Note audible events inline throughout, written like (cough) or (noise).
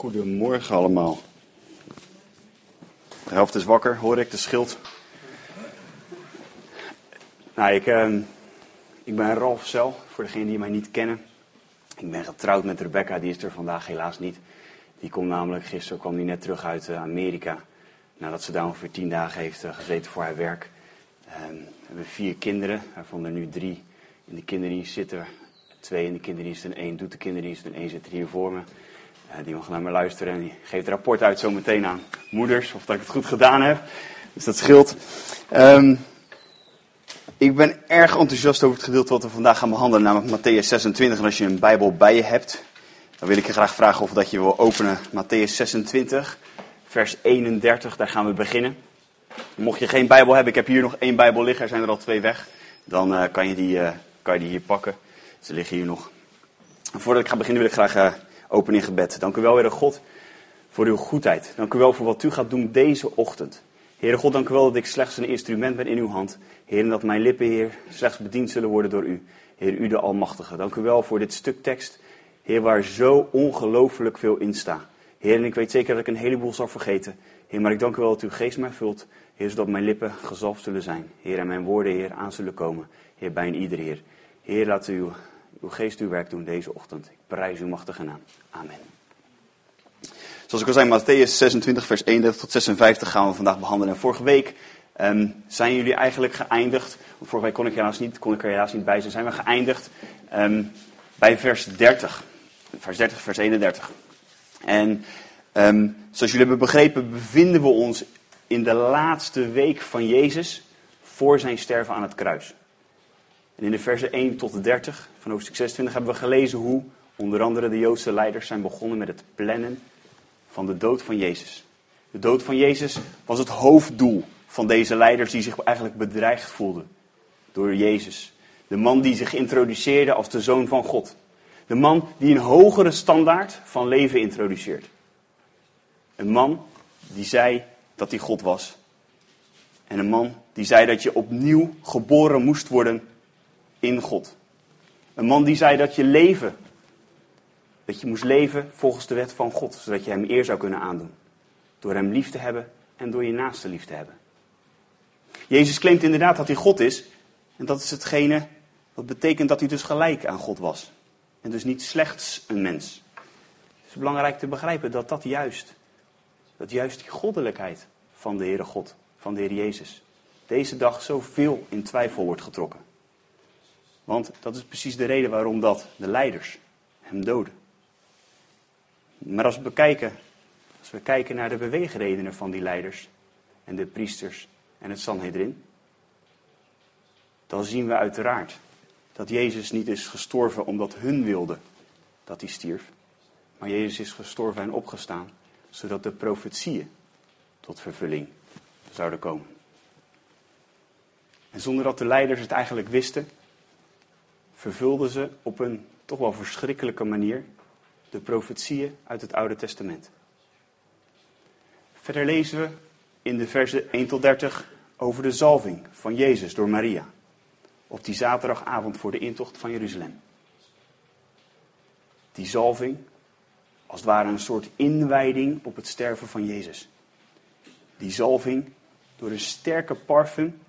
Goedemorgen allemaal. De helft is wakker, hoor ik, de schild. Nou, ik, uh, ik ben Ralf Cel, voor degenen die mij niet kennen. Ik ben getrouwd met Rebecca, die is er vandaag helaas niet. Die komt namelijk, gisteren kwam die net terug uit uh, Amerika. Nadat ze daar ongeveer tien dagen heeft uh, gezeten voor haar werk. Ehm, we hebben vier kinderen, waarvan er nu drie in de kinderdienst zitten. Twee in de kinderdienst en één doet de kinderdienst en één zit hier voor me. Die mag naar me luisteren en die geeft rapport uit zo meteen aan moeders of dat ik het goed gedaan heb. Dus dat scheelt. Um, ik ben erg enthousiast over het gedeelte wat we vandaag gaan behandelen, namelijk Matthäus 26. En als je een Bijbel bij je hebt, dan wil ik je graag vragen of dat je wil openen Matthäus 26, vers 31. Daar gaan we beginnen. Mocht je geen Bijbel hebben, ik heb hier nog één Bijbel liggen, er zijn er al twee weg. Dan uh, kan, je die, uh, kan je die hier pakken. Ze liggen hier nog. Voordat ik ga beginnen wil ik graag uh, openen in gebed. Dank u wel, Heere God, voor uw goedheid. Dank u wel voor wat u gaat doen deze ochtend. Heere God, dank u wel dat ik slechts een instrument ben in uw hand. Heer, dat mijn lippen, Heer, slechts bediend zullen worden door u. Heer, u de Almachtige. Dank u wel voor dit stuk tekst, Heer, waar zo ongelooflijk veel in staat. Heer, en ik weet zeker dat ik een heleboel zal vergeten. Heer, maar ik dank u wel dat uw geest mij vult. Heer, zodat mijn lippen gezalfd zullen zijn. Heer, en mijn woorden, Heer, aan zullen komen. Heer, bij een ieder Heer. Heer, laat uw, uw geest uw werk doen deze ochtend. Ik prijs uw machtige naam. Amen. Zoals ik al zei, Matthäus 26, vers 31 tot 56 gaan we vandaag behandelen. En vorige week um, zijn jullie eigenlijk geëindigd. Vorige week kon ik, helaas niet, kon ik er helaas niet bij zijn. Zijn we geëindigd um, bij vers 30. Vers 30, vers 31. En um, zoals jullie hebben begrepen, bevinden we ons in de laatste week van Jezus voor zijn sterven aan het kruis. En in de versen 1 tot 30 van hoofdstuk 26 hebben we gelezen hoe onder andere de Joodse leiders zijn begonnen met het plannen van de dood van Jezus. De dood van Jezus was het hoofddoel van deze leiders die zich eigenlijk bedreigd voelden door Jezus. De man die zich introduceerde als de zoon van God. De man die een hogere standaard van leven introduceert. Een man die zei dat hij God was. En een man die zei dat je opnieuw geboren moest worden in God. Een man die zei dat je leven, dat je moest leven volgens de wet van God, zodat je hem eer zou kunnen aandoen. Door hem lief te hebben en door je naaste lief te hebben. Jezus claimt inderdaad dat hij God is. En dat is hetgene wat betekent dat hij dus gelijk aan God was. En dus niet slechts een mens. Het is belangrijk te begrijpen dat dat juist, dat juist die goddelijkheid van de Heere God, van de Heer Jezus, deze dag zoveel in twijfel wordt getrokken. Want dat is precies de reden waarom dat de leiders hem doden. Maar als we bekijken, als we kijken naar de beweegredenen van die leiders en de priesters en het Sanhedrin, dan zien we uiteraard dat Jezus niet is gestorven omdat hun wilden dat hij stierf, maar Jezus is gestorven en opgestaan, zodat de profetieën tot vervulling zouden komen. En zonder dat de leiders het eigenlijk wisten, vervulden ze op een toch wel verschrikkelijke manier de profetieën uit het Oude Testament. Verder lezen we in de versen 1 tot 30 over de zalving van Jezus door Maria. Op die zaterdagavond voor de intocht van Jeruzalem. Die zalving, als het ware een soort inwijding op het sterven van Jezus. Die zalving door een sterke parfum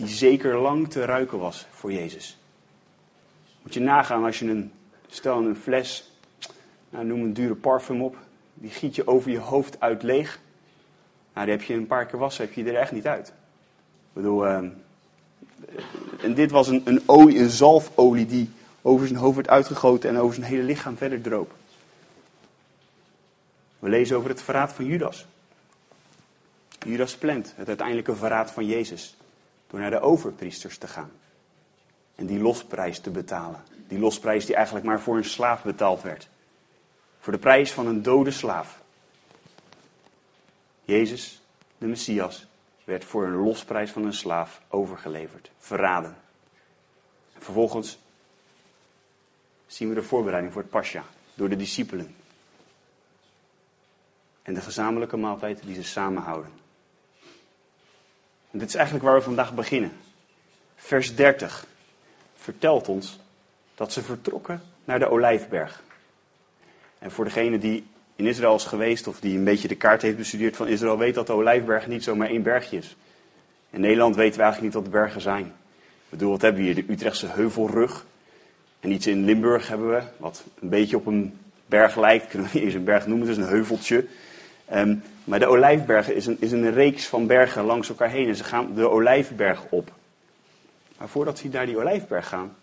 die zeker lang te ruiken was voor Jezus. Moet je nagaan als je een, stel een fles, nou, noem een dure parfum op, die giet je over je hoofd uit leeg. Nou, die heb je een paar keer wassen, heb je er echt niet uit. Ik bedoel, uh, en dit was een, een olie, een zalfolie die over zijn hoofd werd uitgegoten en over zijn hele lichaam verder droop. We lezen over het verraad van Judas. Judas plant het uiteindelijke verraad van Jezus door naar de overpriesters te gaan. En die losprijs te betalen. Die losprijs die eigenlijk maar voor een slaaf betaald werd. Voor de prijs van een dode slaaf. Jezus, de Messias, werd voor een losprijs van een slaaf overgeleverd, verraden. En vervolgens zien we de voorbereiding voor het Pascha door de discipelen. En de gezamenlijke maaltijd die ze samenhouden. Dit is eigenlijk waar we vandaag beginnen. Vers 30 vertelt ons dat ze vertrokken naar de Olijfberg. En voor degene die in Israël is geweest of die een beetje de kaart heeft bestudeerd van Israël, weet dat de Olijfberg niet zomaar één bergje is. In Nederland weten we eigenlijk niet wat de bergen zijn. Ik bedoel, wat hebben we hier? De Utrechtse heuvelrug. En iets in Limburg hebben we, wat een beetje op een berg lijkt. Kunnen we niet eens een berg noemen, het is een heuveltje. Ehm, maar de Olijfbergen is een, is een reeks van bergen langs elkaar heen. En ze gaan de Olijfberg op. Maar voordat ze naar die Olijfberg gaan,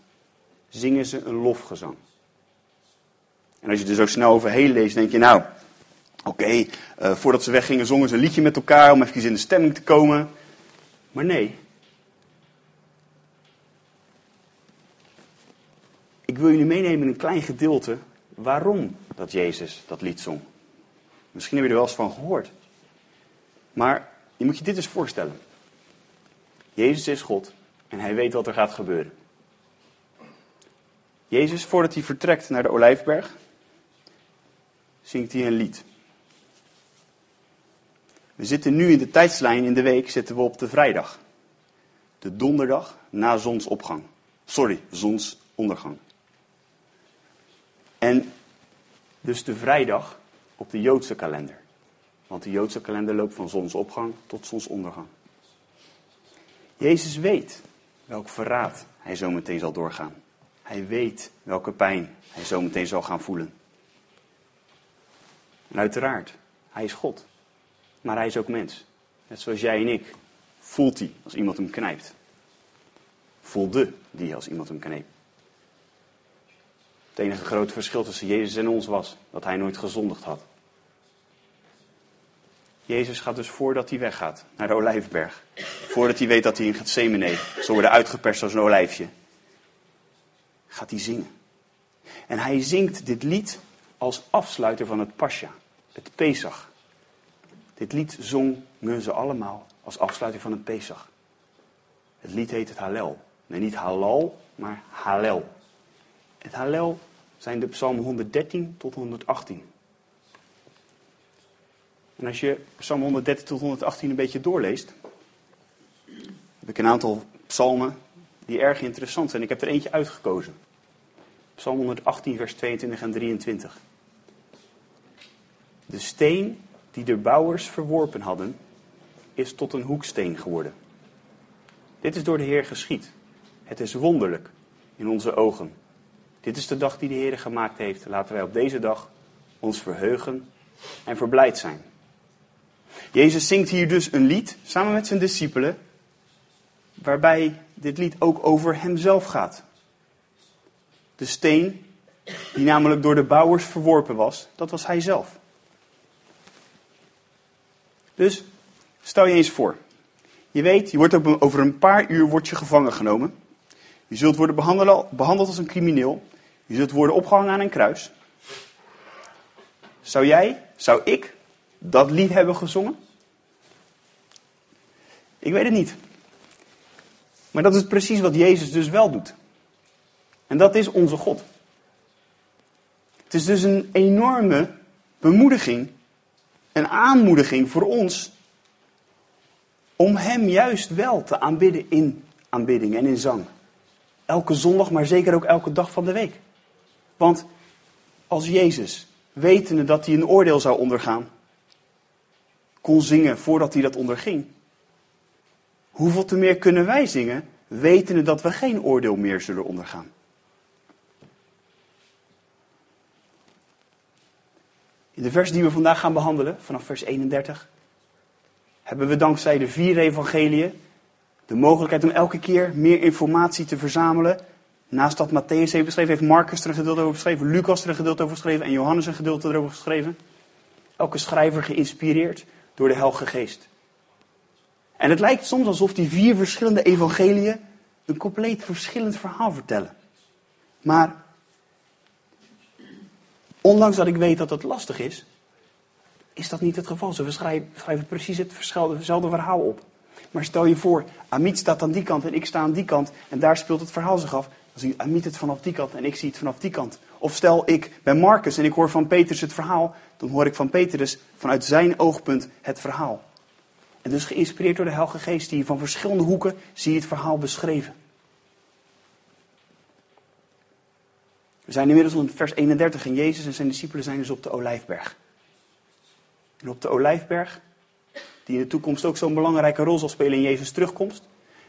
zingen ze een lofgezang. En als je er zo snel overheen leest, denk je, nou, oké, eh, voordat ze weggingen zongen ze een liedje met elkaar om even in de stemming te komen. Maar nee. Ik wil jullie meenemen in een klein gedeelte waarom dat Jezus dat lied zong. Misschien heb je er wel eens van gehoord. Maar je moet je dit eens voorstellen. Jezus is God en hij weet wat er gaat gebeuren. Jezus, voordat hij vertrekt naar de Olijfberg, zingt hij een lied. We zitten nu in de tijdslijn in de week, zitten we op de vrijdag. De donderdag na zonsopgang. Sorry, zonsondergang. En dus de vrijdag op de Joodse kalender. Want de Joodse kalender loopt van zonsopgang tot zonsondergang. Jezus weet welk verraad hij zo meteen zal doorgaan. Hij weet welke pijn hij zo meteen zal gaan voelen. En uiteraard, hij is God. Maar hij is ook mens. Net zoals jij en ik. Voelt hij als iemand hem knijpt. Voelde die als iemand hem kneep. Het enige grote verschil tussen Jezus en ons was dat hij nooit gezondigd had. Jezus gaat dus voordat hij weggaat naar de Olijfberg. Voordat hij weet dat hij in Gethsemane zal worden uitgeperst als een olijfje. Gaat hij zingen. En hij zingt dit lied als afsluiter van het Pascha, het Pesach. Dit lied zongen ze allemaal als afsluiting van het Pesach. Het lied heet het Hallel. Nee, niet Halal, maar Hallel. Het Hallel zijn de psalmen 113 tot 118. En als je psalm 113 tot 118 een beetje doorleest, heb ik een aantal psalmen die erg interessant zijn. Ik heb er eentje uitgekozen. Psalm 118, vers 22 en 23. De steen die de bouwers verworpen hadden, is tot een hoeksteen geworden. Dit is door de Heer geschied. Het is wonderlijk in onze ogen. Dit is de dag die de Heer gemaakt heeft. Laten wij op deze dag ons verheugen en verblijd zijn. Jezus zingt hier dus een lied samen met zijn discipelen, waarbij dit lied ook over hemzelf gaat. De steen, die namelijk door de bouwers verworpen was, dat was hij zelf. Dus stel je eens voor. Je weet, je wordt over een paar uur wordt je gevangen genomen. Je zult worden behandeld als een crimineel. Je zult worden opgehangen aan een kruis. Zou jij, zou ik dat lied hebben gezongen? Ik weet het niet. Maar dat is precies wat Jezus dus wel doet. En dat is onze God. Het is dus een enorme bemoediging, een aanmoediging voor ons om Hem juist wel te aanbidden in aanbidding en in zang. Elke zondag, maar zeker ook elke dag van de week. Want als Jezus, wetende dat hij een oordeel zou ondergaan, kon zingen voordat hij dat onderging, hoeveel te meer kunnen wij zingen, wetende dat we geen oordeel meer zullen ondergaan? In de vers die we vandaag gaan behandelen, vanaf vers 31, hebben we dankzij de vier evangeliën de mogelijkheid om elke keer meer informatie te verzamelen. Naast dat Matthäus heeft beschreven, heeft Marcus er een gedeelte over geschreven, Lucas er een gedeelte over geschreven en Johannes een gedeelte erover geschreven. Elke schrijver geïnspireerd door de Heilige Geest. En het lijkt soms alsof die vier verschillende evangeliën een compleet verschillend verhaal vertellen. Maar ondanks dat ik weet dat het lastig is, is dat niet het geval. Ze schrijven, schrijven precies hetzelfde verhaal op. Maar stel je voor, Amit staat aan die kant en ik sta aan die kant en daar speelt het verhaal zich af. Dan ziet Amit het vanaf die kant en ik zie het vanaf die kant. Of stel ik ben Marcus en ik hoor van Petrus het verhaal, dan hoor ik van Petrus vanuit zijn oogpunt het verhaal. En dus geïnspireerd door de Heilige Geest, die van verschillende hoeken zie je het verhaal beschreven. We zijn inmiddels in vers 31 en Jezus en zijn discipelen zijn dus op de Olijfberg. En op de Olijfberg, die in de toekomst ook zo'n belangrijke rol zal spelen in Jezus' terugkomst,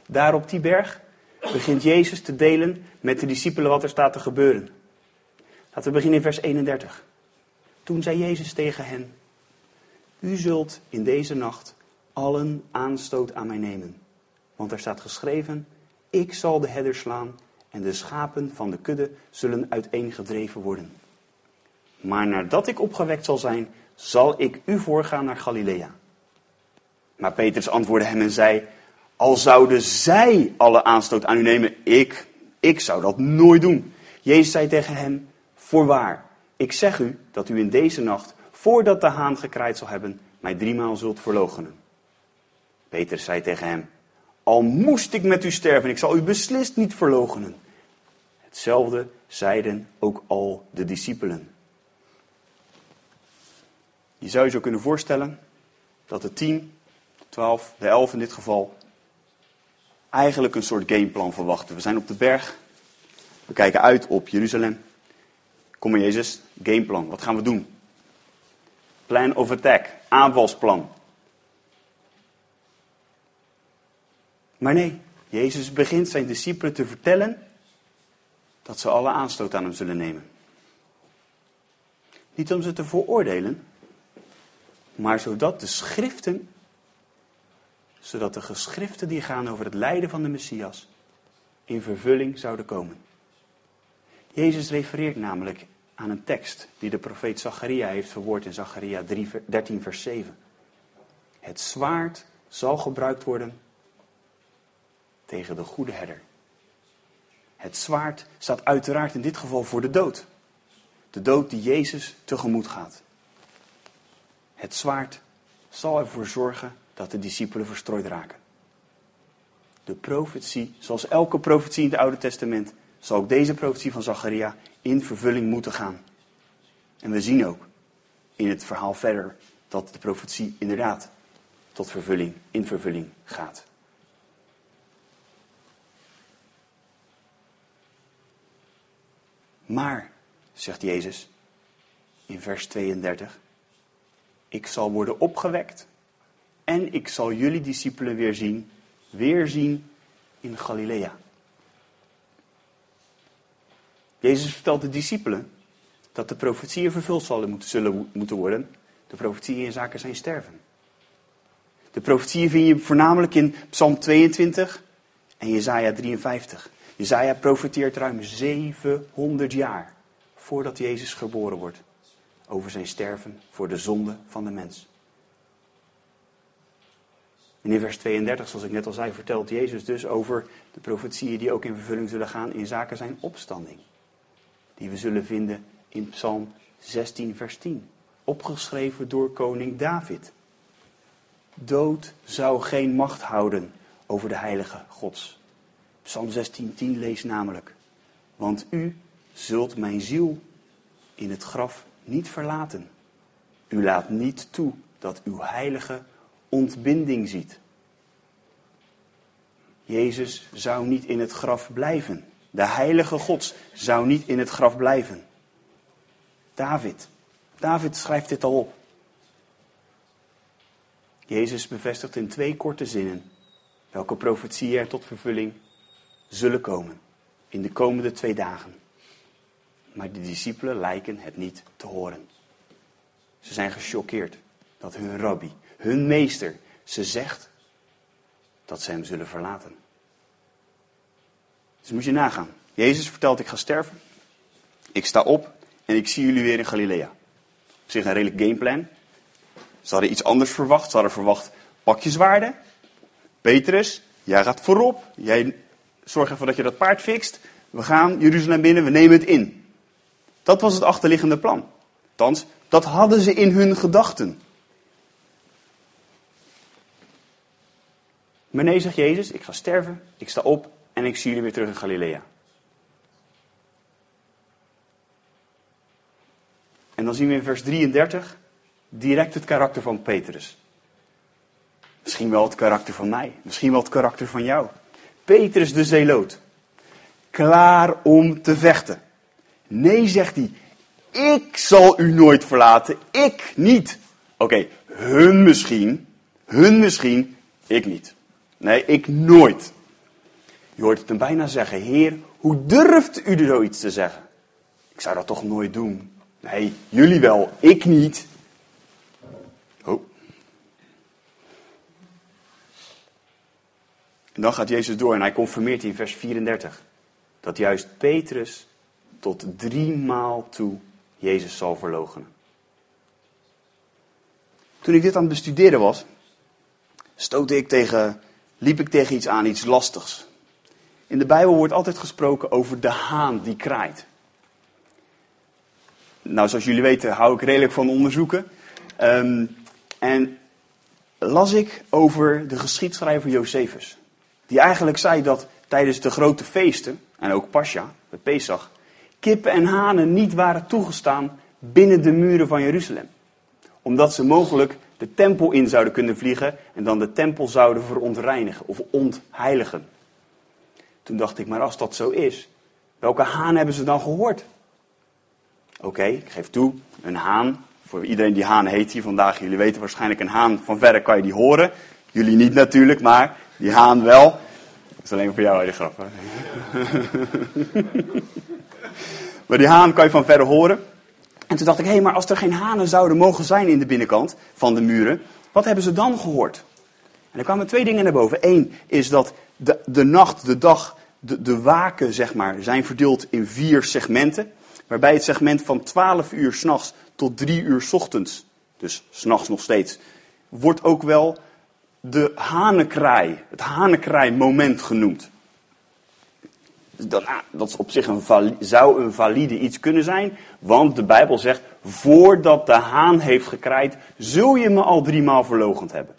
daar op die berg begint Jezus te delen met de discipelen wat er staat te gebeuren. Laten we beginnen in vers 31. Toen zei Jezus tegen hen: U zult in deze nacht allen aanstoot aan mij nemen. Want er staat geschreven: Ik zal de herder slaan en de schapen van de kudde zullen uiteengedreven worden. Maar nadat ik opgewekt zal zijn, zal ik u voorgaan naar Galilea. Maar Petrus antwoordde hem en zei: Al zouden zij alle aanstoot aan u nemen, ik, ik zou dat nooit doen. Jezus zei tegen hem: Voorwaar, ik zeg u dat u in deze nacht, voordat de haan gekraaid zal hebben, mij driemaal zult verloochenen. Petrus zei tegen hem: Al moest ik met u sterven, ik zal u beslist niet verloochenen. Hetzelfde zeiden ook al de discipelen. Je zou je zo kunnen voorstellen dat de tien, de twaalf, de elf in dit geval, eigenlijk een soort gameplan verwachten. We zijn op de berg, we kijken uit op Jeruzalem. Kom maar Jezus, gameplan, wat gaan we doen? Plan of attack, aanvalsplan. Maar nee, Jezus begint zijn discipelen te vertellen dat ze alle aanstoot aan hem zullen nemen. Niet om ze te veroordelen, maar zodat de schriften, zodat de geschriften die gaan over het lijden van de Messias, in vervulling zouden komen. Jezus refereert namelijk aan een tekst die de profeet Zacharia heeft verwoord in Zacharia 13, vers 7. Het zwaard zal gebruikt worden tegen de goede herder. Het zwaard staat uiteraard in dit geval voor de dood. De dood die Jezus tegemoet gaat. Het zwaard zal ervoor zorgen dat de discipelen verstrooid raken. De profetie, zoals elke profetie in het Oude Testament, zal ook deze profetie van Zacharia in vervulling moeten gaan. En we zien ook in het verhaal verder dat de profetie inderdaad tot vervulling, in vervulling gaat. Maar, zegt Jezus in vers 32, ik zal worden opgewekt en ik zal jullie discipelen weer zien, weer zien in Galilea. Jezus vertelt de discipelen dat de profetieën vervuld zullen moeten, worden. De profetieën in zaken zijn sterven. De profetieën vind je voornamelijk in Psalm 22 en Jezaja 53. Jezaja profeteert ruim 700 jaar voordat Jezus geboren wordt over zijn sterven voor de zonde van de mens. En in vers 32, zoals ik net al zei, vertelt Jezus dus over de profetieën die ook in vervulling zullen gaan in zaken zijn opstanding. Die we zullen vinden in Psalm 16, vers 10. Opgeschreven door koning David. Dood zou geen macht houden over de heilige Gods. Psalm 16, 10 leest namelijk. Want u zult mijn ziel in het graf niet verlaten. U laat niet toe dat uw heilige ontbinding ziet. Jezus zou niet in het graf blijven. De heilige Gods zou niet in het graf blijven. David. David schrijft dit al op. Jezus bevestigt in twee korte zinnen welke profetieën er tot vervulling zullen komen in de komende twee dagen. Maar de discipelen lijken het niet te horen. Ze zijn gechoqueerd dat hun rabbi, hun meester, ze zegt dat ze hem zullen verlaten. Dus moet je nagaan. Jezus vertelt ik ga sterven. Ik sta op en ik zie jullie weer in Galilea. Op zich een redelijk gameplan. Ze hadden iets anders verwacht. Ze hadden verwacht pakjeswaarde. Petrus, jij gaat voorop. Jij zorgt ervoor dat je dat paard fixt. We gaan Jeruzalem binnen, we nemen het in. Dat was het achterliggende plan. Althans, dat hadden ze in hun gedachten. Maar nee, zegt Jezus, ik ga sterven, ik sta op en ik zie jullie weer terug in Galilea. En dan zien we in vers 33 direct het karakter van Petrus. Misschien wel het karakter van mij, misschien wel het karakter van jou. Petrus de zeeloot, klaar om te vechten. Nee, zegt hij, ik zal u nooit verlaten, ik niet. Oké, hun misschien, hun misschien, ik niet. Nee, ik nooit. Je hoort het hem bijna zeggen, Heer, hoe durft u er zoiets te zeggen? Ik zou dat toch nooit doen. Nee, jullie wel, ik niet. Oh. En dan gaat Jezus door en hij confirmeert in vers 34 dat juist Petrus tot drie maal toe Jezus zal verloochenen. Toen ik dit aan het bestuderen was, stootte ik tegen, liep ik tegen iets aan, iets lastigs. In de Bijbel wordt altijd gesproken over de haan die kraait. Nou, zoals jullie weten hou ik redelijk van onderzoeken. Ehm, en las ik over de geschiedschrijver Josephus. Die eigenlijk zei dat tijdens de grote feesten, en ook Pascha, bij Pesach, kippen en hanen niet waren toegestaan binnen de muren van Jeruzalem. Omdat ze mogelijk de tempel in zouden kunnen vliegen en dan de tempel zouden verontreinigen of ontheiligen. Toen dacht ik, maar als dat zo is, welke haan hebben ze dan gehoord? Oké, ik geef toe, een haan. Voor iedereen die haan heet hier vandaag, jullie weten waarschijnlijk een haan. Van verre kan je die horen. Jullie niet natuurlijk, maar die haan wel. Dat is alleen voor jou, die grap. (laughs) maar die haan kan je van verre horen. En toen dacht ik, hé, hey, maar als er geen hanen zouden mogen zijn in de binnenkant van de muren, wat hebben ze dan gehoord? En er kwamen twee dingen naar boven. Eén is dat de, de nacht, de dag, de, de waken, zeg maar, zijn verdeeld in vier segmenten. Waarbij het segment van 12 uur s'nachts tot 3 uur s ochtends, dus s'nachts nog steeds, wordt ook wel de hanenkraai, het hanenkraai-moment genoemd. Dat, ah, dat is op zich een zou een valide iets kunnen zijn, want de Bijbel zegt, voordat de haan heeft gekraaid, zul je me al drie maal verlogend hebben.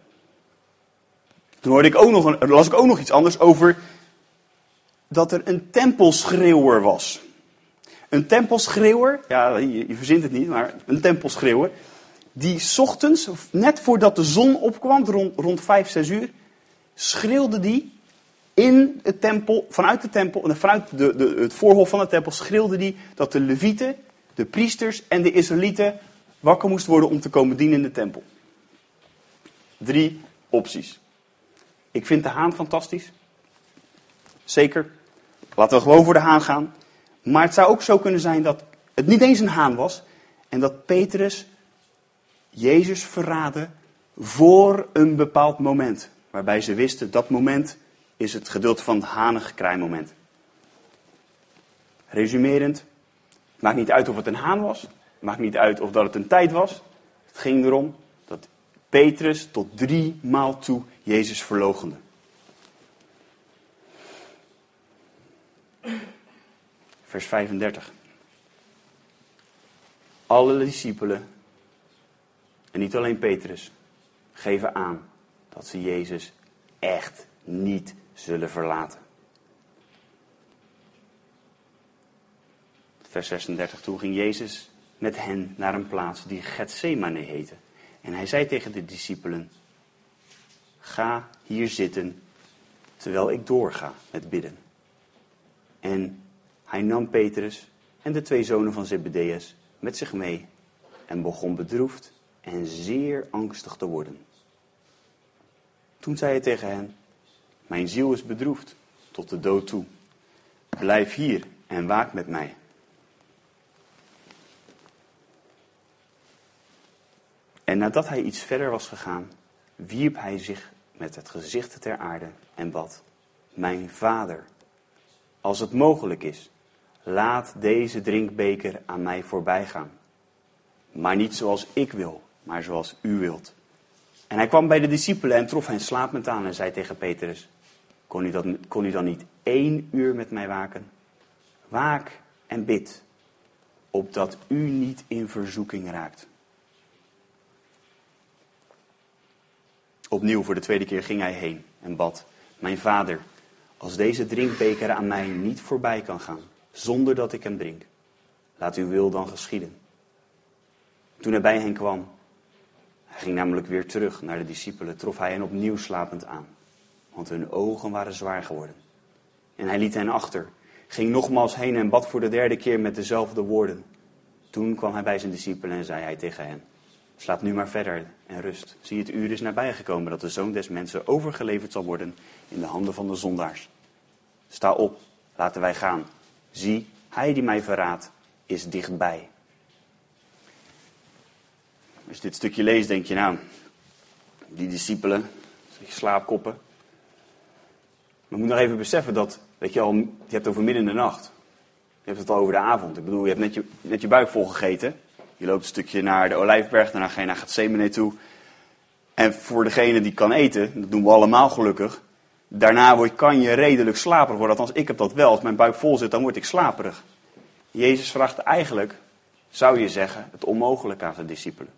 Toen hoorde ik ook nog las ik ook nog iets anders over dat er een tempelschreeuwer was. Een tempelschreeuwer, ja, je, je verzint het niet, maar een tempelschreeuwer, die ochtends, net voordat de zon opkwam, rond, rond 5, 6 uur, schreeuwde die in het tempel, vanuit de tempel, vanuit de, de, het voorhof van de tempel, schreeuwde die dat de levieten, de priesters en de Israëlieten wakker moesten worden om te komen dienen in de tempel. Drie opties. Ik vind de haan fantastisch. Zeker. Laten we gewoon voor de haan gaan. Maar het zou ook zo kunnen zijn dat het niet eens een haan was. En dat Petrus Jezus verraadde voor een bepaald moment. Waarbij ze wisten dat moment is het gedeelte van het hanengekraai moment. Resumerend, het maakt niet uit of het een haan was. Maakt niet uit of dat het een tijd was. Het ging erom dat Petrus tot drie maal toe Jezus verlogende. Vers 35. Alle discipelen, en niet alleen Petrus, geven aan dat ze Jezus echt niet zullen verlaten. Vers 36. Toen ging Jezus met hen naar een plaats die Gethsemane heette. En hij zei tegen de discipelen: Ga hier zitten terwijl ik doorga met bidden. En hij nam Petrus en de twee zonen van Zebedeus met zich mee en begon bedroefd en zeer angstig te worden. Toen zei hij tegen hen, mijn ziel is bedroefd tot de dood toe. Blijf hier en waak met mij. En nadat hij iets verder was gegaan, wierp hij zich met het gezicht ter aarde en bad, mijn vader, als het mogelijk is, laat deze drinkbeker aan mij voorbij gaan. Maar niet zoals ik wil, maar zoals u wilt. En hij kwam bij de discipelen en trof hen slapend aan en zei tegen Petrus, kon u, dat, kon u dan niet één uur met mij waken? Waak en bid, opdat u niet in verzoeking raakt. Opnieuw voor de tweede keer ging hij heen en bad, mijn vader, als deze drinkbeker aan mij niet voorbij kan gaan, zonder dat ik hem drink. Laat uw wil dan geschieden. Toen hij bij hen kwam, hij ging namelijk weer terug naar de discipelen, trof hij hen opnieuw slapend aan, want hun ogen waren zwaar geworden. En hij liet hen achter, ging nogmaals heen en bad voor de derde keer met dezelfde woorden. Toen kwam hij bij zijn discipelen en zei hij tegen hen: Slaap nu maar verder en rust. Zie, het uur is nabijgekomen dat de zoon des mensen overgeleverd zal worden in de handen van de zondaars. Sta op, laten wij gaan. Zie, hij die mij verraadt, is dichtbij. Als je dit stukje leest, denk je nou, die discipelen, slaapkoppen. Maar je moet nog even beseffen dat, weet je al, je hebt het over midden in de nacht. Je hebt het al over de avond. Ik bedoel, je hebt net je, net je buik vol gegeten. Je loopt een stukje naar de Olijfberg, daarna ga je naar Gethsemane toe. En voor degene die kan eten, dat doen we allemaal gelukkig. Daarna word, kan je redelijk slaperig worden. Althans, ik heb dat wel. Als mijn buik vol zit, dan word ik slaperig. Jezus vraagt eigenlijk, zou je zeggen, het onmogelijk aan zijn discipelen.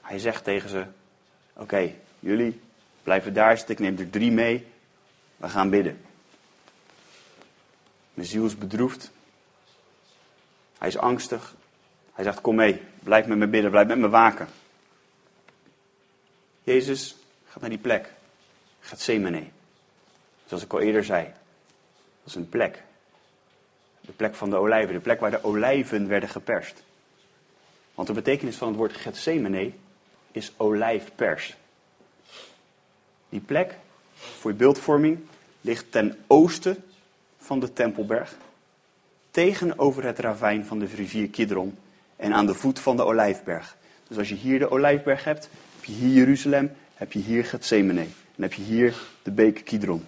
Hij zegt tegen ze, oké, jullie blijven daar zitten, ik neem er drie mee. We gaan bidden. Mijn ziel is bedroefd. Hij is angstig. Hij zegt, kom mee, blijf met me bidden, blijf met me waken. Jezus gaat naar die plek. Gethsemane. Zoals ik al eerder zei. Dat is een plek. De plek van de olijven. De plek waar de olijven werden geperst. Want de betekenis van het woord Gethsemane is olijfpers. Die plek, voor je beeldvorming, ligt ten oosten van de Tempelberg. Tegenover het ravijn van de rivier Kidron en aan de voet van de Olijfberg. Dus als je hier de Olijfberg hebt, heb je hier Jeruzalem, heb je hier Gethsemane. En heb je hier de beek Kidron.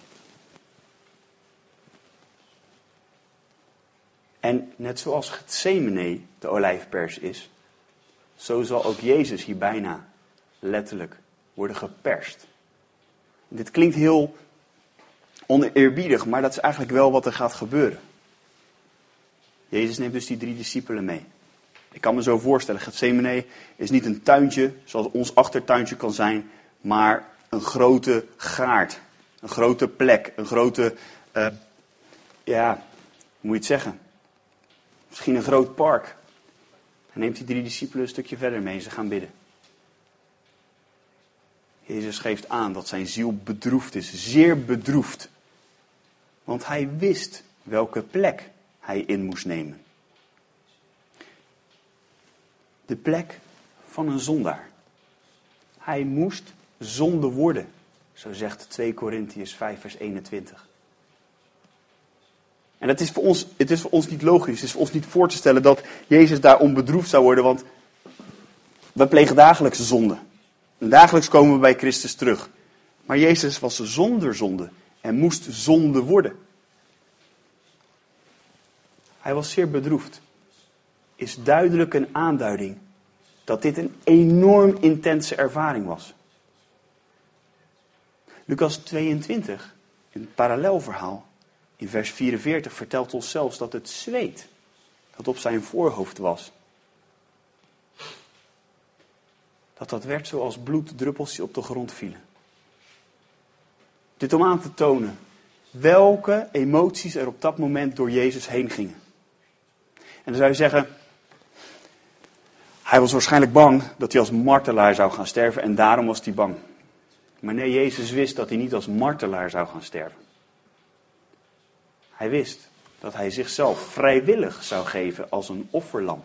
En net zoals Gethsemane de olijfpers is, zo zal ook Jezus hier bijna letterlijk worden geperst. Dit klinkt heel oneerbiedig, maar dat is eigenlijk wel wat er gaat gebeuren. Jezus neemt dus die drie discipelen mee. Ik kan me zo voorstellen, Gethsemane is niet een tuintje zoals ons achtertuintje kan zijn, maar een grote gaard. Een grote plek, een grote, uh, ja, hoe moet je het zeggen? Misschien een groot park. Hij neemt die drie discipelen een stukje verder mee en ze gaan bidden. Jezus geeft aan dat zijn ziel bedroefd is, zeer bedroefd. Want hij wist welke plek hij in moest nemen. De plek van een zondaar. Hij moest zonde worden, zo zegt 2 Korintiërs 5 vers 21. En het is, voor ons, het is voor ons niet logisch, het is voor ons niet voor te stellen dat Jezus daarom bedroefd zou worden, want we plegen dagelijks zonde. En dagelijks komen we bij Christus terug. Maar Jezus was zonder zonde en moest zonde worden. Hij was zeer bedroefd. Is duidelijk een aanduiding dat dit een enorm intense ervaring was. Lucas 22, een parallelverhaal, in vers 44 vertelt ons zelfs dat het zweet dat op zijn voorhoofd was, dat dat werd zoals bloeddruppels die op de grond vielen. Dit om aan te tonen welke emoties er op dat moment door Jezus heen gingen. En dan zou je zeggen, hij was waarschijnlijk bang dat hij als martelaar zou gaan sterven en daarom was hij bang. Maar nee, Jezus wist dat hij niet als martelaar zou gaan sterven. Hij wist dat hij zichzelf vrijwillig zou geven als een offerlam.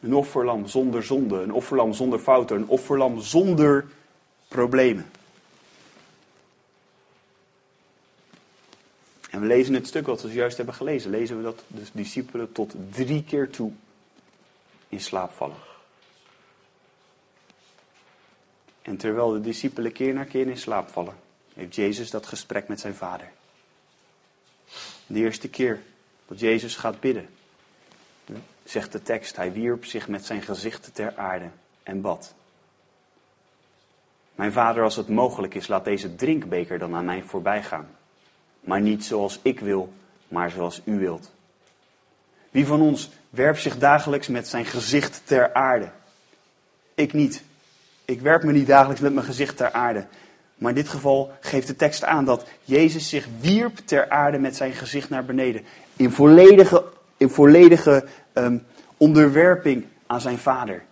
Een offerlam zonder zonde, een offerlam zonder fouten, een offerlam zonder problemen. En we lezen het stuk wat we juist hebben gelezen, lezen we dat de discipelen tot drie keer toe in slaap vallen. En terwijl de discipelen keer na keer in slaap vallen, heeft Jezus dat gesprek met zijn vader. De eerste keer dat Jezus gaat bidden, zegt de tekst, hij wierp zich met zijn gezicht ter aarde en bad. Mijn vader, als het mogelijk is, laat deze drinkbeker dan aan mij voorbij gaan. Maar niet zoals ik wil, maar zoals u wilt. Wie van ons werpt zich dagelijks met zijn gezicht ter aarde? Ik niet. Ik werp me niet dagelijks met mijn gezicht ter aarde. Maar in dit geval geeft de tekst aan dat Jezus zich wierp ter aarde met zijn gezicht naar beneden. In volledige, in volledige um, onderwerping aan zijn vader.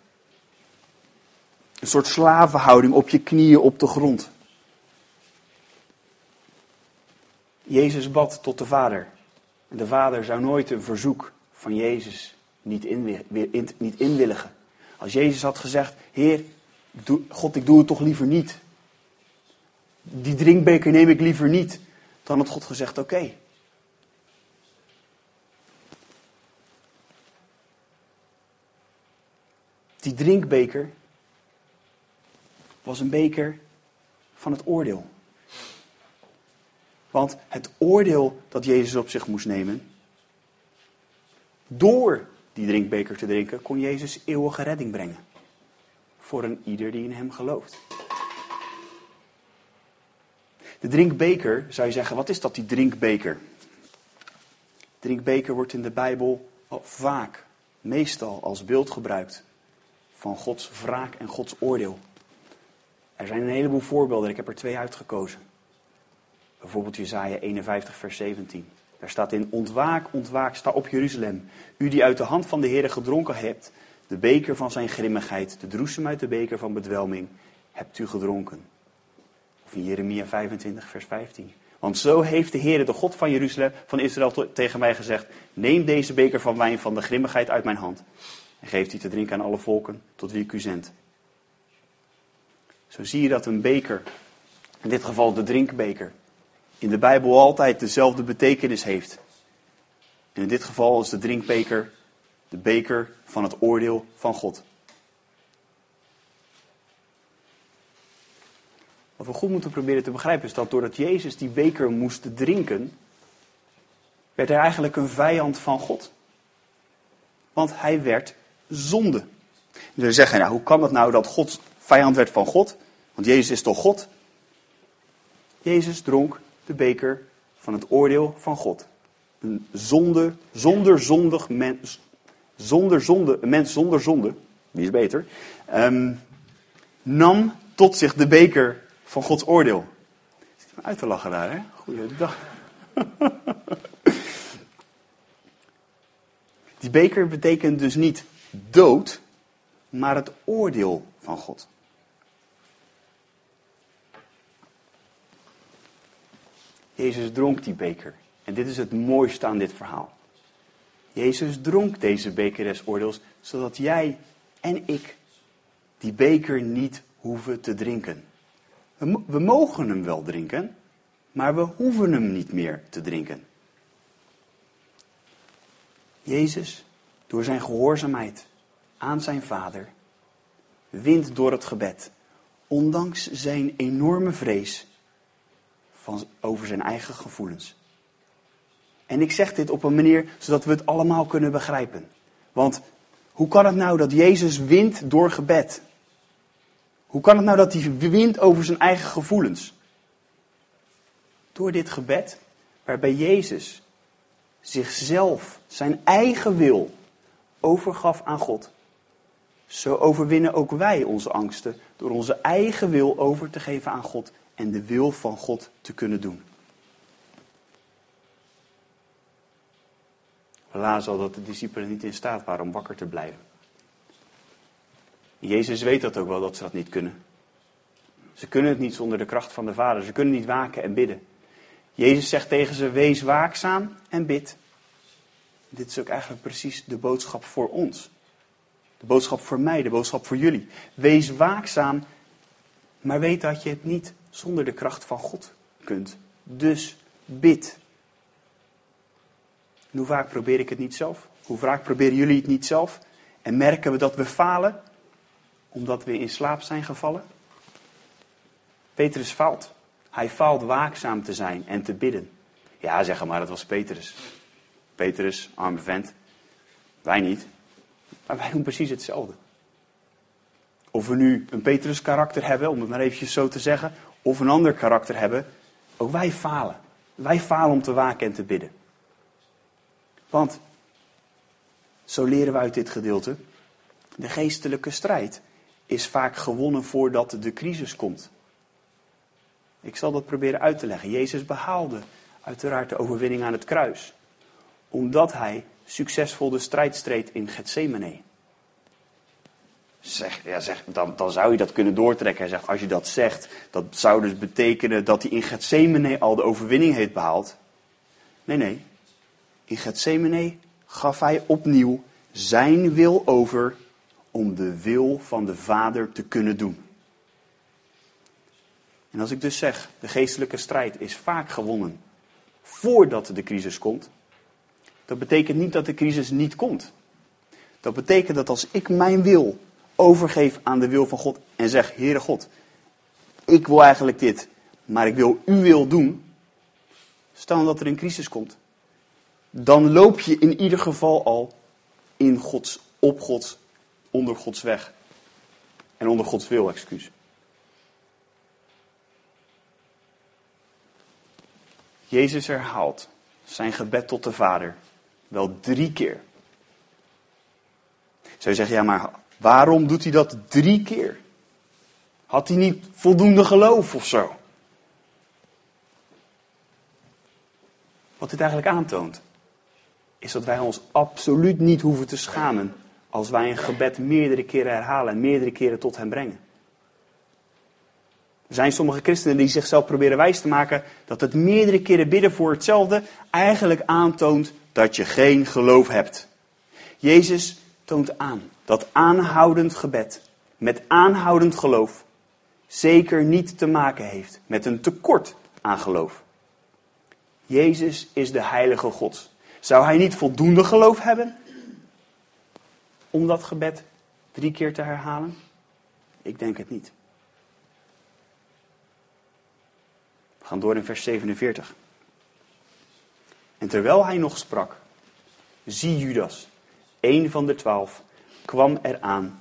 Een soort slavenhouding op je knieën op de grond. Jezus bad tot de Vader. De vader zou nooit een verzoek van Jezus niet, in. Als Jezus had gezegd, Heer, God, ik doe het toch liever niet. Die drinkbeker neem ik liever niet. Dan had God gezegd, oké. Die drinkbeker was een beker van het oordeel. Want het oordeel dat Jezus op zich moest nemen, door die drinkbeker te drinken, kon Jezus eeuwige redding brengen. Voor een ieder die in hem gelooft. De drinkbeker, zou je zeggen, wat is dat die drinkbeker? Drinkbeker wordt in de Bijbel vaak, meestal als beeld gebruikt van Gods wraak en Gods oordeel. Er zijn een heleboel voorbeelden, ik heb er twee uitgekozen. Bijvoorbeeld Jezaja 51, vers 17. Daar staat in, ontwaak, ontwaak, sta op Jeruzalem. U die uit de hand van de Heer gedronken hebt, de beker van zijn grimmigheid, de droesem uit de beker van bedwelming, hebt u gedronken. Of in Jeremia 25, vers 15. Want zo heeft de Heer, de God van Jeruzalem, van Israël, tegen mij gezegd: Neem deze beker van wijn van de grimmigheid uit mijn hand. En geef die te drinken aan alle volken tot wie ik u zend. Zo zie je dat een beker, in dit geval de drinkbeker, in de Bijbel altijd dezelfde betekenis heeft. En in dit geval is de drinkbeker de beker van het oordeel van God. Wat we goed moeten proberen te begrijpen is dat doordat Jezus die beker moest drinken, werd hij eigenlijk een vijand van God. Want hij werd zonde. Je zou zeggen, nou, hoe kan het nou dat God vijand werd van God? Want Jezus is toch God? Jezus dronk de beker van het oordeel van God. Een zonde, zonder zondig mens, zonder zonde, een mens zonder zonde, wie is beter, um, nam tot zich de beker van Gods oordeel. Zit me uit te lachen daar, hè? Goeiedag. (laughs) Die beker betekent dus niet dood, maar het oordeel van God. Jezus dronk die beker. En dit is het mooiste aan dit verhaal. Jezus dronk deze beker des oordeels, zodat jij en ik die beker niet hoeven te drinken. We, mogen hem wel drinken, maar we hoeven hem niet meer te drinken. Jezus, door zijn gehoorzaamheid aan zijn Vader, wint door het gebed, ondanks zijn enorme vrees van, over zijn eigen gevoelens. En ik zeg dit op een manier zodat we het allemaal kunnen begrijpen. Want hoe kan het nou dat Jezus wint door gebed? Hoe kan het nou dat hij wint over zijn eigen gevoelens? Door dit gebed, waarbij Jezus zichzelf, zijn eigen wil, overgaf aan God. Zo overwinnen ook wij onze angsten door onze eigen wil over te geven aan God en de wil van God te kunnen doen. Lazen al dat de discipelen niet in staat waren om wakker te blijven. Jezus weet dat ook wel, dat ze dat niet kunnen. Ze kunnen het niet zonder de kracht van de Vader. Ze kunnen niet waken en bidden. Jezus zegt tegen ze: Wees waakzaam en bid. Dit is ook eigenlijk precies de boodschap voor ons. De boodschap voor mij, de boodschap voor jullie. Wees waakzaam, maar weet dat je het niet zonder de kracht van God kunt. Dus bid. En hoe vaak probeer ik het niet zelf? Hoe vaak proberen jullie het niet zelf? En merken we dat we falen omdat we in slaap zijn gevallen? Petrus faalt. Hij faalt waakzaam te zijn en te bidden. Ja, zeg maar, dat was Petrus. Petrus, arme vent. Wij niet. Maar wij doen precies hetzelfde. Of we nu een Petrus karakter hebben, om het maar eventjes zo te zeggen, of een ander karakter hebben, ook wij falen. Wij falen om te waken en te bidden. Want, zo leren we uit dit gedeelte, de geestelijke strijd is vaak gewonnen voordat de crisis komt. Ik zal dat proberen uit te leggen. Jezus behaalde uiteraard de overwinning aan het kruis, omdat hij succesvol de strijd streed in Gethsemane. Zeg, ja, zeg, dan, dan zou je dat kunnen doortrekken. Hij zegt, als je dat zegt, dat zou dus betekenen dat hij in Gethsemane al de overwinning heeft behaald. Nee, nee. in Gethsemane gaf hij opnieuw zijn wil over om de wil van de Vader te kunnen doen. En als ik dus zeg, de geestelijke strijd is vaak gewonnen voordat de crisis komt, dat betekent niet dat de crisis niet komt. Dat betekent dat als ik mijn wil overgeef aan de wil van God en zeg, Heere God, ik wil eigenlijk dit, maar ik wil uw wil doen, stel dat er een crisis komt, dan loop je in ieder geval al in Gods, op Gods, onder Gods weg. En onder Gods wil, excuus. Jezus herhaalt zijn gebed tot de Vader wel drie keer. Zou je zeggen, ja, maar waarom doet hij dat drie keer? Had hij niet voldoende geloof of zo? Wat dit eigenlijk aantoont, is dat wij ons absoluut niet hoeven te schamen als wij een gebed meerdere keren herhalen en meerdere keren tot hem brengen. Er zijn sommige christenen die zichzelf proberen wijs te maken dat het meerdere keren bidden voor hetzelfde eigenlijk aantoont dat je geen geloof hebt. Jezus toont aan dat aanhoudend gebed met aanhoudend geloof zeker niet te maken heeft met een tekort aan geloof. Jezus is de heilige God. Zou hij niet voldoende geloof hebben om dat gebed drie keer te herhalen? Ik denk het niet. We gaan door in vers 47. En terwijl hij nog sprak, zie Judas, een van de twaalf, kwam eraan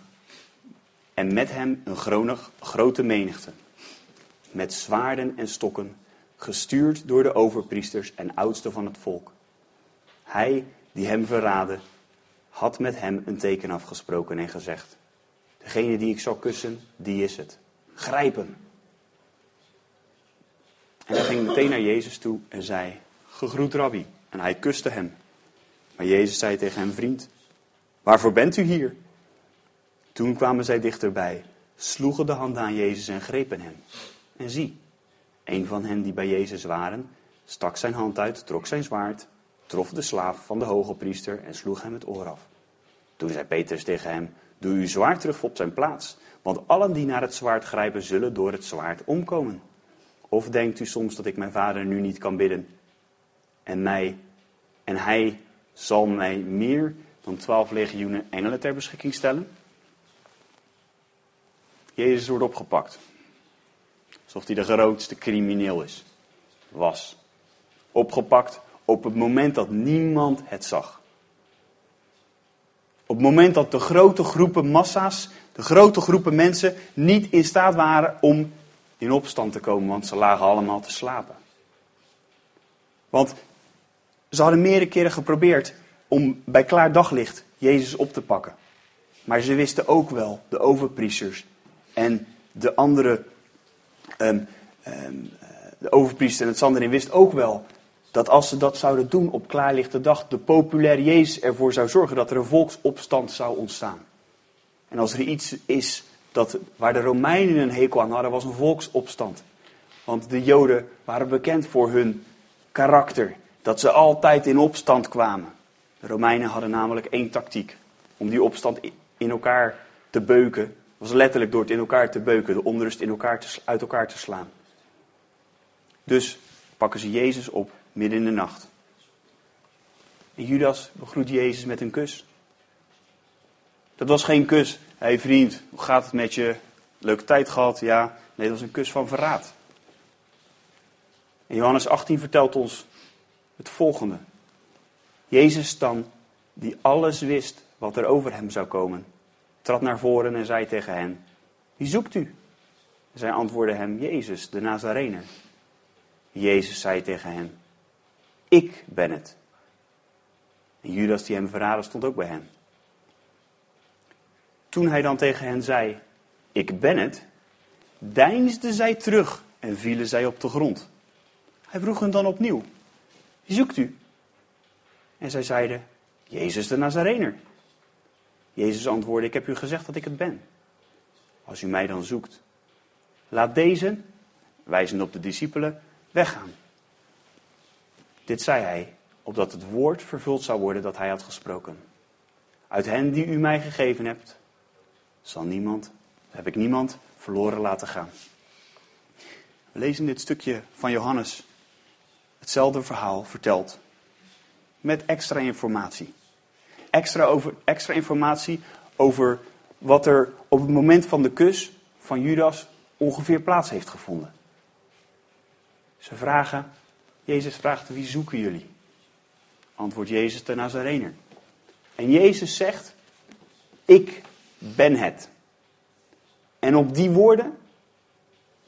en met hem een grote menigte, met zwaarden en stokken, gestuurd door de overpriesters en oudsten van het volk. Hij die hem verraadde, had met hem een teken afgesproken en gezegd: Degene die ik zal kussen, die is het. Grijp hem. En hij ging meteen naar Jezus toe en zei: Gegroet, rabbi. En hij kuste hem. Maar Jezus zei tegen hem: Vriend, waarvoor bent u hier? Toen kwamen zij dichterbij, sloegen de handen aan Jezus en grepen hem. En zie, een van hen die bij Jezus waren, stak zijn hand uit, trok zijn zwaard, trof de slaaf van de hoge priester en sloeg hem het oor af. Toen zei Petrus tegen hem, doe uw zwaard terug op zijn plaats, want allen die naar het zwaard grijpen zullen door het zwaard omkomen. Of denkt u soms dat ik mijn vader nu niet kan bidden en mij en hij zal mij meer dan twaalf legioenen engelen ter beschikking stellen? Jezus wordt opgepakt. Alsof hij de grootste crimineel is. Was. Opgepakt op het moment dat niemand het zag. Op het moment dat de grote groepen massa's, de grote groepen mensen niet in staat waren om in opstand te komen, want ze lagen allemaal te slapen. Want ze hadden meerdere keren geprobeerd om bij klaar daglicht Jezus op te pakken. Maar ze wisten ook wel, de overpriesters en de andere, um, um, de overpriester en het Sanderin wist ook wel dat als ze dat zouden doen op klaarlichte dag, de populaire Jezus ervoor zou zorgen dat er een volksopstand zou ontstaan. En als er iets is dat, waar de Romeinen een hekel aan hadden, was een volksopstand. Want de Joden waren bekend voor hun karakter, dat ze altijd in opstand kwamen. De Romeinen hadden namelijk één tactiek, om die opstand in elkaar te beuken. was letterlijk door het in elkaar te beuken, de onrust in elkaar te, uit elkaar te slaan. Dus pakken ze Jezus op midden in de nacht. En Judas begroet Jezus met een kus. Dat was geen kus. Hey vriend, hoe gaat het met je? Leuke tijd gehad? Ja. Nee, dat was een kus van verraad. En Johannes 18 vertelt ons het volgende. Jezus dan, die alles wist wat er over hem zou komen, trad naar voren en zei tegen hen, wie zoekt u? Zij antwoordden hem, Jezus, de Nazarener. Jezus zei tegen hen, ik ben het. En Judas die hem verraden stond ook bij hen. Toen hij dan tegen hen zei, ik ben het, deinsden zij terug en vielen zij op de grond. Hij vroeg hen dan opnieuw, wie zoekt u? En zij zeiden, Jezus de Nazarener. Jezus antwoordde, ik heb u gezegd dat ik het ben. Als u mij dan zoekt, laat deze, wijzend op de discipelen, weggaan. Dit zei hij opdat het woord vervuld zou worden dat hij had gesproken. Uit hen die u mij gegeven hebt, zal niemand, heb ik niemand verloren laten gaan. We lezen dit stukje van Johannes, hetzelfde verhaal verteld, met extra informatie. Extra, over, extra informatie over wat er op het moment van de kus van Judas ongeveer plaats heeft gevonden. Ze vragen, Jezus vraagt, wie zoeken jullie? Antwoordt Jezus de Nazarener. En Jezus zegt, ik ben het. En op die woorden,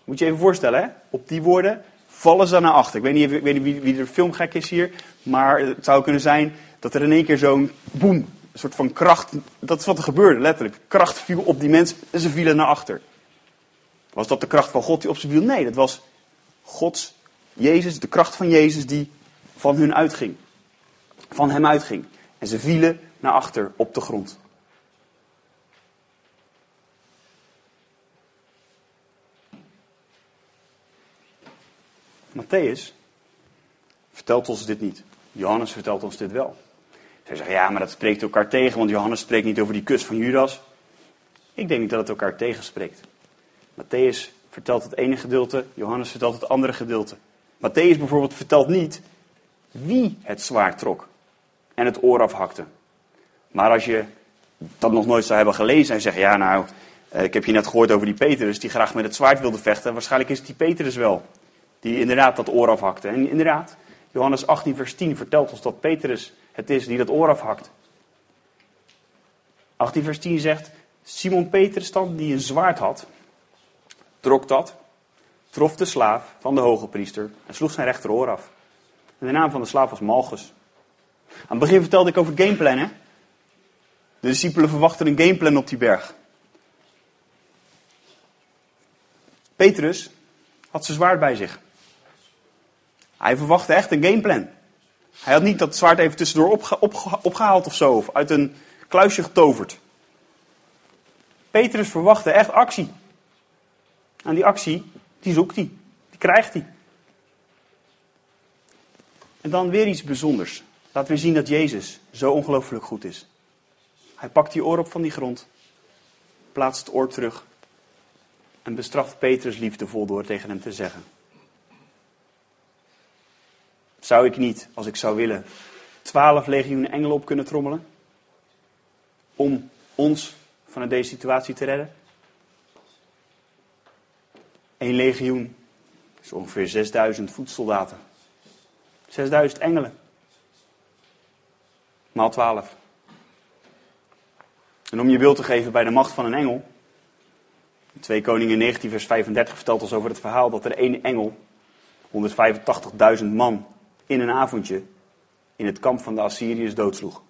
moet je even voorstellen, hè? op die woorden vallen ze naar achter. Ik weet niet, weet niet wie, wie er filmgek is hier, maar het zou kunnen zijn dat er in één keer zo'n boem, een soort van kracht, dat is wat er gebeurde, letterlijk. Kracht viel op die mensen en ze vielen naar achter. Was dat de kracht van God die op ze viel? Nee, dat was Gods, Jezus, de kracht van Jezus die van hun uitging. Van hem uitging. En ze vielen naar achter op de grond. Matthäus vertelt ons dit niet. Johannes vertelt ons dit wel. Zij zeggen, ja, maar dat spreekt elkaar tegen, want Johannes spreekt niet over die kus van Judas. Ik denk niet dat het elkaar tegenspreekt. Matthäus vertelt het ene gedeelte, Johannes vertelt het andere gedeelte. Matthäus bijvoorbeeld vertelt niet wie het zwaard trok en het oor afhakte. Maar als je dat nog nooit zou hebben gelezen en zegt, ja nou, eh, ik heb je net gehoord over die Petrus die graag met het zwaard wilde vechten. Waarschijnlijk is het die Petrus wel, die inderdaad dat oor afhakte. En inderdaad, Johannes 18 vers 10 vertelt ons dat Petrus het is die dat oor afhakt. 18 vers 10 zegt, Simon Petrus dan, die een zwaard had, trok dat, trof de slaaf van de hoge priester en sloeg zijn rechteroor af. En de naam van de slaaf was Malchus. Aan het begin vertelde ik over gameplan, hè? De discipelen verwachten een gameplan op die berg. Petrus had zijn zwaard bij zich. Hij verwachtte echt een gameplan. Hij had niet dat zwaard even tussendoor opgehaald of zo, of uit een kluisje getoverd. Petrus verwachtte echt actie. En die actie, die zoekt hij. Die krijgt hij. En dan weer iets bijzonders. Laten we zien dat Jezus zo ongelooflijk goed is. Hij pakt die oor op van die grond, plaatst het oor terug en bestraft Petrus liefdevol door tegen hem te zeggen. Zou ik niet, als ik zou willen, twaalf legioenen engelen op kunnen trommelen? Om ons vanuit deze situatie te redden? Eén legioen is ongeveer 6000 voetsoldaten. 6000 engelen. Maal 12. En om je beeld te geven bij de macht van een engel. 2 Koningen 19 vers 35 vertelt ons over het verhaal dat er één engel 185.000 man in een avondje in het kamp van de Assyriërs doodsloeg.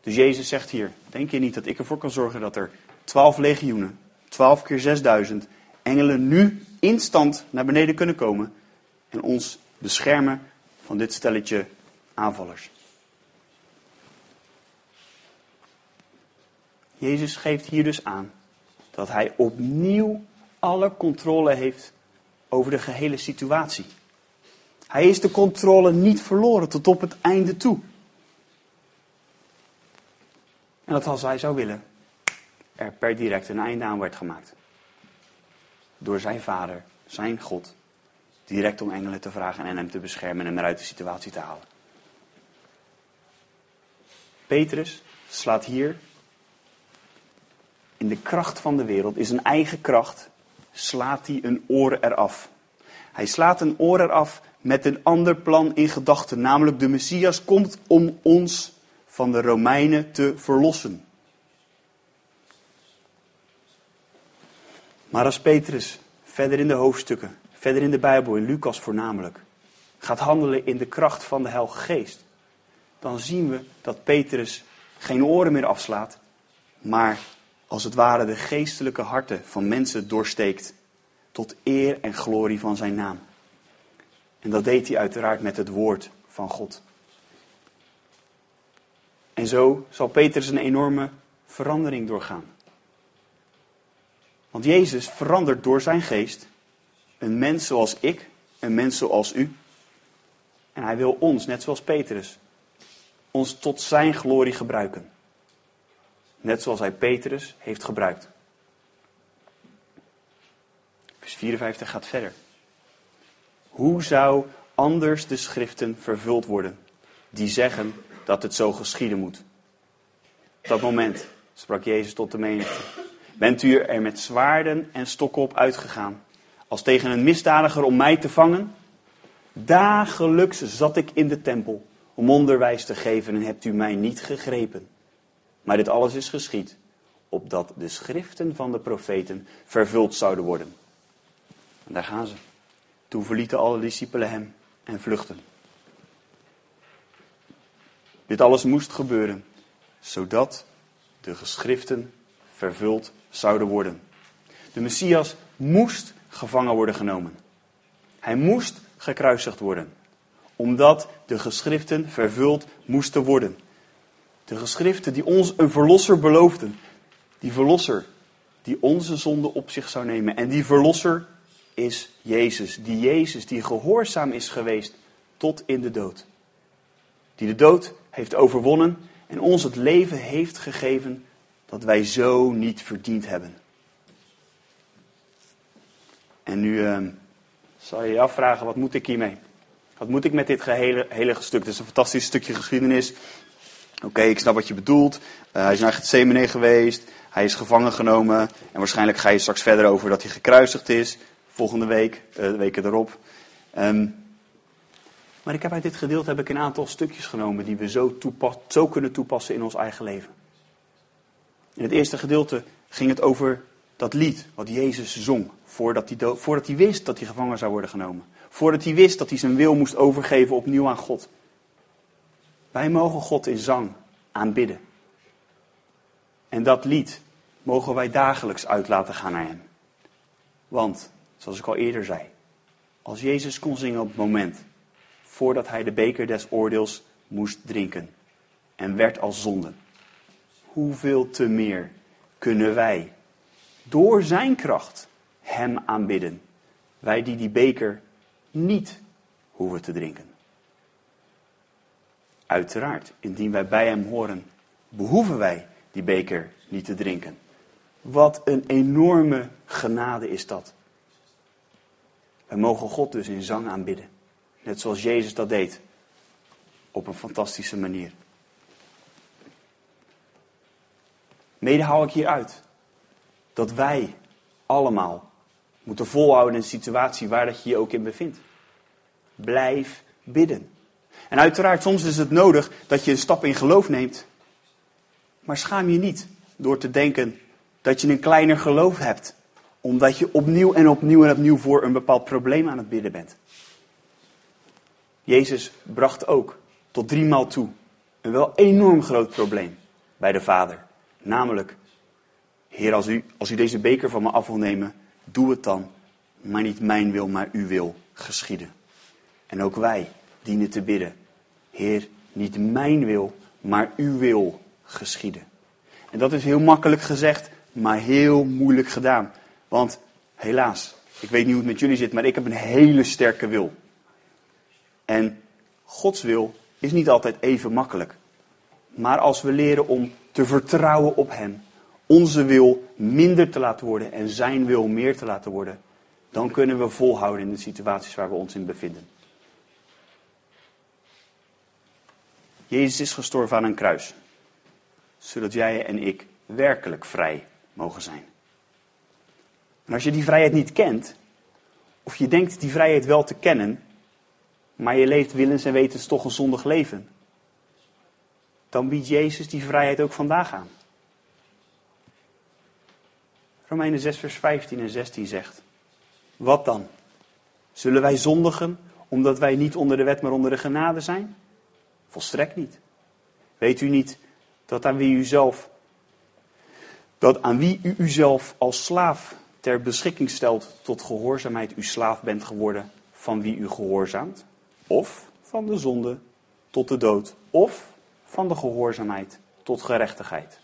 Dus Jezus zegt hier, denk je niet dat ik ervoor kan zorgen dat er 12 legioenen, 12 keer 6000 engelen nu instant naar beneden kunnen komen en ons beschermen van dit stelletje aanvallers. Jezus geeft hier dus aan dat hij opnieuw alle controle heeft over de gehele situatie. Hij is de controle niet verloren tot op het einde toe. En dat als hij zou willen, er per direct een einde aan werd gemaakt. Door zijn vader, zijn God, direct om engelen te vragen en hem te beschermen en hem eruit de situatie te halen. Petrus slaat hier in de kracht van de wereld, in zijn eigen kracht, slaat hij een oor eraf. Hij slaat een oor eraf met een ander plan in gedachten, namelijk de Messias komt om ons van de Romeinen te verlossen. Maar als Petrus verder in de hoofdstukken, verder in de Bijbel, in Lucas voornamelijk, gaat handelen in de kracht van de Heilige Geest, dan zien we dat Petrus geen oren meer afslaat, maar als het ware de geestelijke harten van mensen doorsteekt tot eer en glorie van zijn naam. En dat deed hij uiteraard met het woord van God. En zo zal Petrus een enorme verandering doorgaan. Want Jezus verandert door zijn geest een mens zoals ik, een mens zoals u. En hij wil ons, net zoals Petrus, ons tot zijn glorie gebruiken. Net zoals hij Petrus heeft gebruikt. Vers 54 gaat verder. Hoe zou anders de schriften vervuld worden, die zeggen dat het zo geschieden moet? Op dat moment sprak Jezus tot de menigte. Bent u er met zwaarden en stokken op uitgegaan, als tegen een misdadiger om mij te vangen? Dagelijks zat ik in de tempel om onderwijs te geven en hebt u mij niet gegrepen. Maar dit alles is geschied, opdat de schriften van de profeten vervuld zouden worden. En daar gaan ze. Toen verlieten alle discipelen hem en vluchten. Dit alles moest gebeuren, zodat de geschriften vervuld zouden worden. De Messias moest gevangen worden genomen. Hij moest gekruisigd worden, omdat de geschriften vervuld moesten worden. De geschriften die ons een verlosser beloofden. Die verlosser die onze zonde op zich zou nemen. En die verlosser is Jezus. Die Jezus die gehoorzaam is geweest tot in de dood. Die de dood heeft overwonnen en ons het leven heeft gegeven dat wij zo niet verdiend hebben. En nu uh, zal je je afvragen, wat moet ik hiermee? Wat moet ik met dit gehele, hele stuk? Het is een fantastisch stukje geschiedenis. Oké, ik snap wat je bedoelt. Uh, hij is naar Gethsemane geweest. Hij is gevangen genomen. En waarschijnlijk ga je straks verder over dat hij gekruisigd is. Volgende week, uh, de weken erop. Um, maar ik heb uit dit gedeelte heb ik een aantal stukjes genomen die we zo, zo kunnen toepassen in ons eigen leven. In het eerste gedeelte ging het over dat lied wat Jezus zong. Voordat hij, voordat hij wist dat hij gevangen zou worden genomen. Voordat hij wist dat hij zijn wil moest overgeven opnieuw aan God. Wij mogen God in zang aanbidden. En dat lied mogen wij dagelijks uit laten gaan naar Hem. Want, zoals ik al eerder zei, als Jezus kon zingen op het moment voordat Hij de beker des oordeels moest drinken en werd als zonde, hoeveel te meer kunnen wij door Zijn kracht Hem aanbidden. Wij die die beker niet hoeven te drinken. Uiteraard, indien wij bij Hem horen, behoeven wij die beker niet te drinken. Wat een enorme genade is dat. Wij mogen God dus in zang aanbidden. Net zoals Jezus dat deed. Op een fantastische manier. Mede hou ik hier uit dat wij allemaal moeten volhouden in een situatie waar dat je je ook in bevindt. Blijf bidden. En uiteraard, soms is het nodig dat je een stap in geloof neemt. Maar schaam je niet door te denken dat je een kleiner geloof hebt. Omdat je opnieuw en opnieuw en opnieuw voor een bepaald probleem aan het bidden bent. Jezus bracht ook tot drie maal toe een wel enorm groot probleem bij de Vader. Namelijk, Heer, als u, als u deze beker van me af wil nemen, doe het dan. Maar niet mijn wil, maar uw wil geschieden. En ook wij dienen te bidden. Heer, niet mijn wil, maar uw wil geschieden. En dat is heel makkelijk gezegd, maar heel moeilijk gedaan. Want helaas, ik weet niet hoe het met jullie zit, maar ik heb een hele sterke wil. En Gods wil is niet altijd even makkelijk. Maar als we leren om te vertrouwen op Hem, onze wil minder te laten worden en Zijn wil meer te laten worden, dan kunnen we volhouden in de situaties waar we ons in bevinden. Jezus is gestorven aan een kruis, zodat jij en ik werkelijk vrij mogen zijn. En als je die vrijheid niet kent, of je denkt die vrijheid wel te kennen, maar je leeft willens en wetens toch een zondig leven, dan biedt Jezus die vrijheid ook vandaag aan. Romeinen 6, vers 15 en 16 zegt: Wat dan? Zullen wij zondigen omdat wij niet onder de wet, maar onder de genade zijn? Volstrekt niet. Weet u niet dat aan wie u zelf, dat aan wie u uzelf als slaaf ter beschikking stelt tot gehoorzaamheid u slaaf bent geworden van wie u gehoorzaamt? Of van de zonde tot de dood, of van de gehoorzaamheid tot gerechtigheid.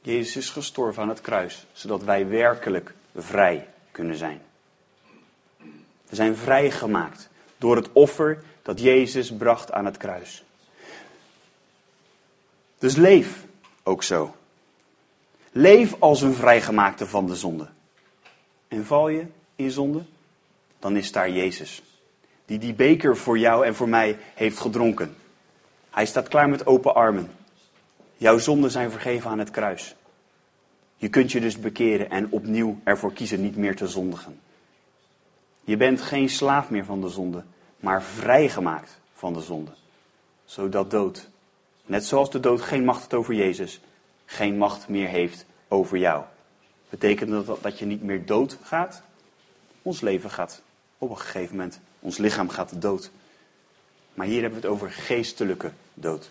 Jezus is gestorven aan het kruis, zodat wij werkelijk vrij kunnen zijn. We zijn vrijgemaakt door het offer dat Jezus bracht aan het kruis. Dus leef ook zo. Leef als een vrijgemaakte van de zonde. En val je in zonde, dan is daar Jezus. Die die beker voor jou en voor mij heeft gedronken. Hij staat klaar met open armen. Jouw zonden zijn vergeven aan het kruis. Je kunt je dus bekeren en opnieuw ervoor kiezen niet meer te zondigen. Je bent geen slaaf meer van de zonde, maar vrijgemaakt van de zonde. Zodat dood, net zoals de dood geen macht heeft over Jezus, geen macht meer heeft over jou. Betekent dat dat je niet meer dood gaat? Ons leven gaat op een gegeven moment, ons lichaam gaat dood. Maar hier hebben we het over geestelijke dood.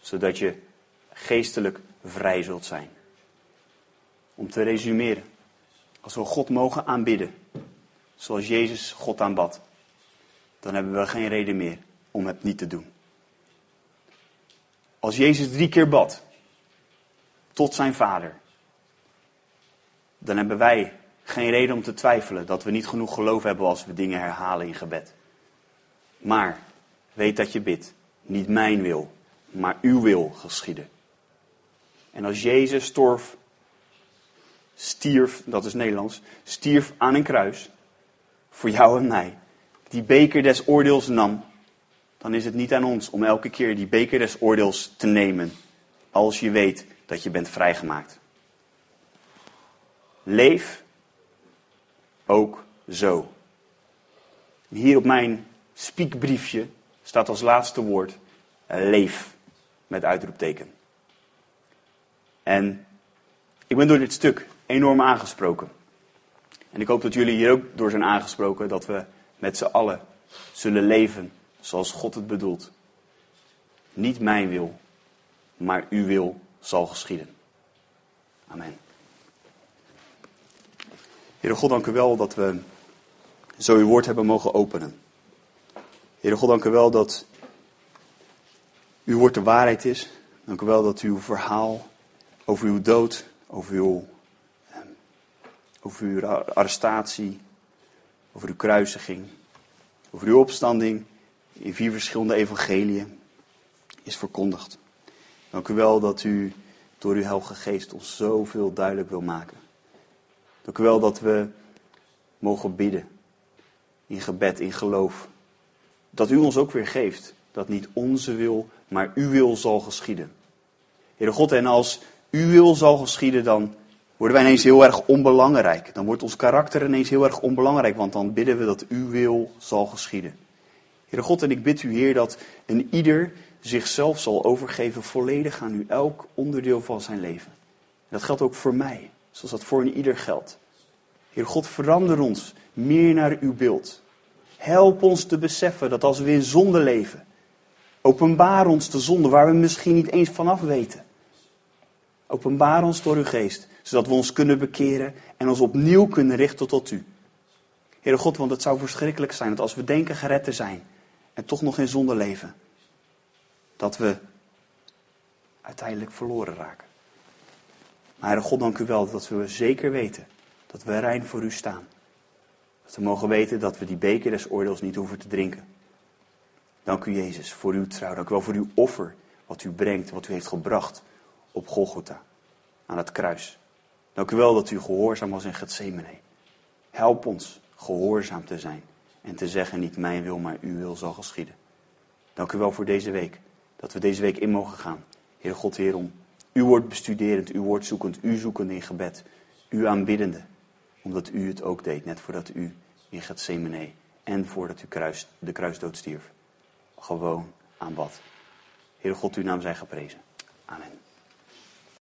Zodat je geestelijk vrij zult zijn. Om te resumeren. Als we God mogen aanbidden, zoals Jezus God aanbad, dan hebben we geen reden meer om het niet te doen. Als Jezus drie keer bad tot zijn vader, dan hebben wij geen reden om te twijfelen dat we niet genoeg geloof hebben als we dingen herhalen in gebed. Maar weet dat je bidt, niet mijn wil, maar uw wil geschieden. En als Jezus storf, stierf, dat is Nederlands, stierf aan een kruis, voor jou en mij, die beker des oordeels nam, dan is het niet aan ons om elke keer die beker des oordeels te nemen, als je weet dat je bent vrijgemaakt. Leef ook zo. Hier op mijn spiekbriefje staat als laatste woord leef met uitroepteken. En ik ben door dit stuk enorm aangesproken. En ik hoop dat jullie hier ook door zijn aangesproken dat we met z'n allen zullen leven zoals God het bedoelt. Niet mijn wil, maar uw wil zal geschieden. Amen. Heere God, dank u wel dat we zo uw woord hebben mogen openen. Heere God, dank u wel dat uw woord de waarheid is. Dank u wel dat uw verhaal over uw dood, over uw, ehm, over uw arrestatie, over uw kruisiging, over uw opstanding in vier verschillende evangeliën is verkondigd. Dank u wel dat u door uw Heilige Geest ons zoveel duidelijk wil maken. Dank u wel dat we mogen bidden in gebed, in geloof. Dat u ons ook weer geeft dat niet onze wil, maar uw wil zal geschieden. Heere God, en als uw wil zal geschieden, dan worden wij ineens heel erg onbelangrijk. Dan wordt ons karakter ineens heel erg onbelangrijk, want dan bidden we dat uw wil zal geschieden. Heere God, en ik bid u, Heer, dat een ieder zichzelf zal overgeven volledig aan u, elk onderdeel van zijn leven. En dat geldt ook voor mij, zoals dat voor een ieder geldt. Heer God, verander ons meer naar uw beeld. Help ons te beseffen dat als we in zonde leven, openbaar ons de zonde waar we misschien niet eens vanaf weten. Openbaar ons door uw geest, zodat we ons kunnen bekeren en ons opnieuw kunnen richten tot u. Heere God, want het zou verschrikkelijk zijn dat als we denken gered te zijn en toch nog in zonde leven, dat we uiteindelijk verloren raken. Maar Heere God, dank u wel dat we zeker weten dat we rein voor u staan. Dat we mogen weten dat we die beker des oordeels niet hoeven te drinken. Dank u Jezus voor uw trouw. Dank u wel voor uw offer, wat u brengt, wat u heeft gebracht op Golgotha, aan het kruis. Dank u wel dat u gehoorzaam was in Gethsemane. Help ons gehoorzaam te zijn en te zeggen niet mijn wil, maar uw wil zal geschieden. Dank u wel voor deze week, dat we deze week in mogen gaan. Heer God, Heer, om uw woord bestuderend, uw woord zoekend, u zoekend in gebed, u aanbiddende, omdat u het ook deed, net voordat u in Gethsemane en voordat u de kruisdood stierf, gewoon aanbad. Heer God, uw naam zij geprezen. Amen.